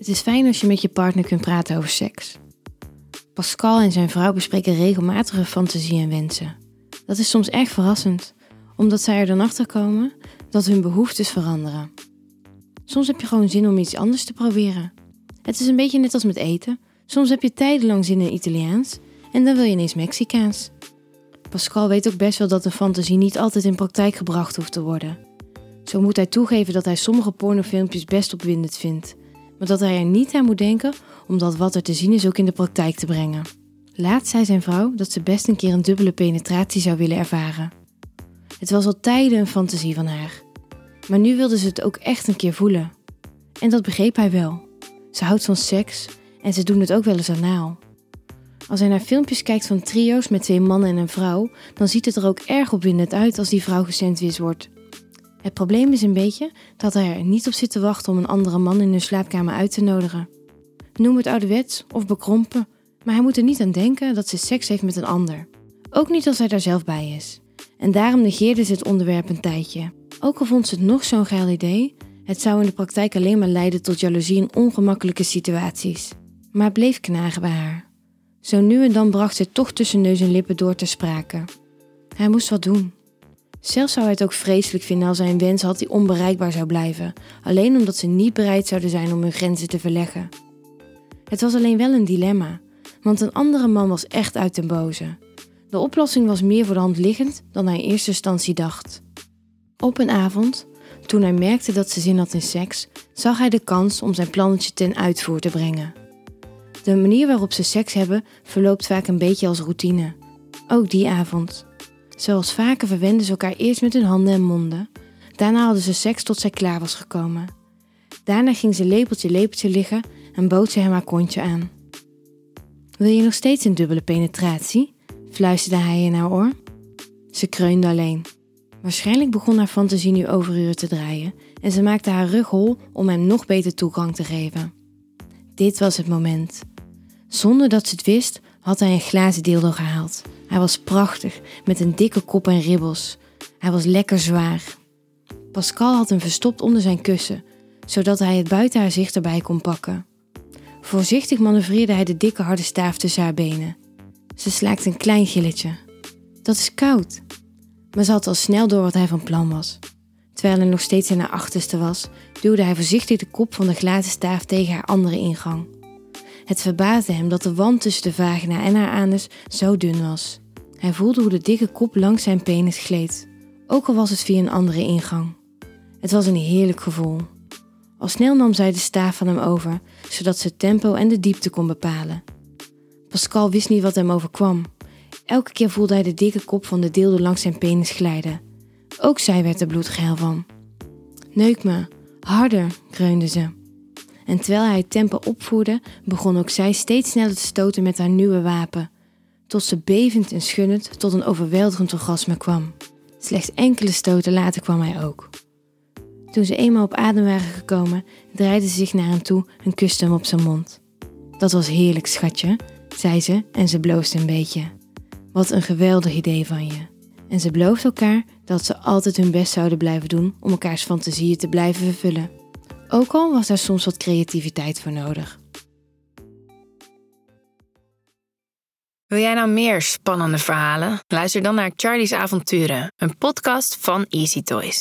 Het is fijn als je met je partner kunt praten over seks. Pascal en zijn vrouw bespreken regelmatig hun fantasie en wensen. Dat is soms echt verrassend, omdat zij er dan achter komen dat hun behoeftes veranderen. Soms heb je gewoon zin om iets anders te proberen. Het is een beetje net als met eten. Soms heb je tijdenlang zin in Italiaans en dan wil je ineens Mexicaans. Pascal weet ook best wel dat een fantasie niet altijd in praktijk gebracht hoeft te worden. Zo moet hij toegeven dat hij sommige pornofilmpjes best opwindend vindt, maar dat hij er niet aan moet denken om dat wat er te zien is ook in de praktijk te brengen. Laatst zei zijn vrouw dat ze best een keer een dubbele penetratie zou willen ervaren. Het was al tijden een fantasie van haar. Maar nu wilde ze het ook echt een keer voelen. En dat begreep hij wel. Ze houdt van seks en ze doen het ook wel eens anaal. Als hij naar filmpjes kijkt van trio's met twee mannen en een vrouw, dan ziet het er ook erg opwindend uit als die vrouw gesandwiched wordt. Het probleem is een beetje dat hij er niet op zit te wachten om een andere man in hun slaapkamer uit te nodigen. Noem het ouderwets of bekrompen, maar hij moet er niet aan denken dat ze seks heeft met een ander. Ook niet als hij daar zelf bij is. En daarom negeerde ze het onderwerp een tijdje. Ook al vond ze het nog zo'n geil idee, het zou in de praktijk alleen maar leiden tot jaloezie en ongemakkelijke situaties. Maar het bleef knagen bij haar. Zo nu en dan bracht ze toch tussen neus en lippen door te sprake. Hij moest wat doen. Zelfs zou hij het ook vreselijk vinden als hij een wens had die onbereikbaar zou blijven, alleen omdat ze niet bereid zouden zijn om hun grenzen te verleggen. Het was alleen wel een dilemma, want een andere man was echt uit den boze. De oplossing was meer voor de hand liggend dan hij in eerste instantie dacht. Op een avond, toen hij merkte dat ze zin had in seks, zag hij de kans om zijn plannetje ten uitvoer te brengen. De manier waarop ze seks hebben verloopt vaak een beetje als routine. Ook die avond. Zoals vaker verwenden ze elkaar eerst met hun handen en monden. Daarna hadden ze seks tot zij klaar was gekomen. Daarna ging ze lepeltje lepeltje liggen en bood ze hem haar kontje aan. Wil je nog steeds een dubbele penetratie? fluisterde hij in haar oor. Ze kreunde alleen. Waarschijnlijk begon haar fantasie nu overuren te draaien en ze maakte haar rug hol om hem nog beter toegang te geven. Dit was het moment. Zonder dat ze het wist, had hij een glazen dildo gehaald. Hij was prachtig, met een dikke kop en ribbels. Hij was lekker zwaar. Pascal had hem verstopt onder zijn kussen, zodat hij het buiten haar zicht erbij kon pakken. Voorzichtig manoeuvreerde hij de dikke harde staaf tussen haar benen. Ze slaakte een klein gilletje. Dat is koud. Maar ze had al snel door wat hij van plan was. Terwijl hij nog steeds in haar achterste was, duwde hij voorzichtig de kop van de glazen staaf tegen haar andere ingang. Het verbaasde hem dat de wand tussen de vagina en haar anus zo dun was. Hij voelde hoe de dikke kop langs zijn penis gleed, ook al was het via een andere ingang. Het was een heerlijk gevoel. Al snel nam zij de staaf van hem over, zodat ze het tempo en de diepte kon bepalen. Pascal wist niet wat hem overkwam. Elke keer voelde hij de dikke kop van de deelde langs zijn penis glijden. Ook zij werd er bloedgeil van. Neuk me, harder, kreunde ze. En terwijl hij het tempo opvoerde, begon ook zij steeds sneller te stoten met haar nieuwe wapen, tot ze bevend en schunnend tot een overweldigend orgasme kwam. Slechts enkele stoten later kwam hij ook. Toen ze eenmaal op adem waren gekomen, draaide ze zich naar hem toe en kuste hem op zijn mond. Dat was heerlijk, schatje, zei ze en ze bloosde een beetje. Wat een geweldig idee van je. En ze beloofden elkaar dat ze altijd hun best zouden blijven doen om elkaars fantasieën te blijven vervullen. Ook al was daar soms wat creativiteit voor nodig. Wil jij nou meer spannende verhalen? Luister dan naar Charlie's Avonturen, een podcast van Easy Toys.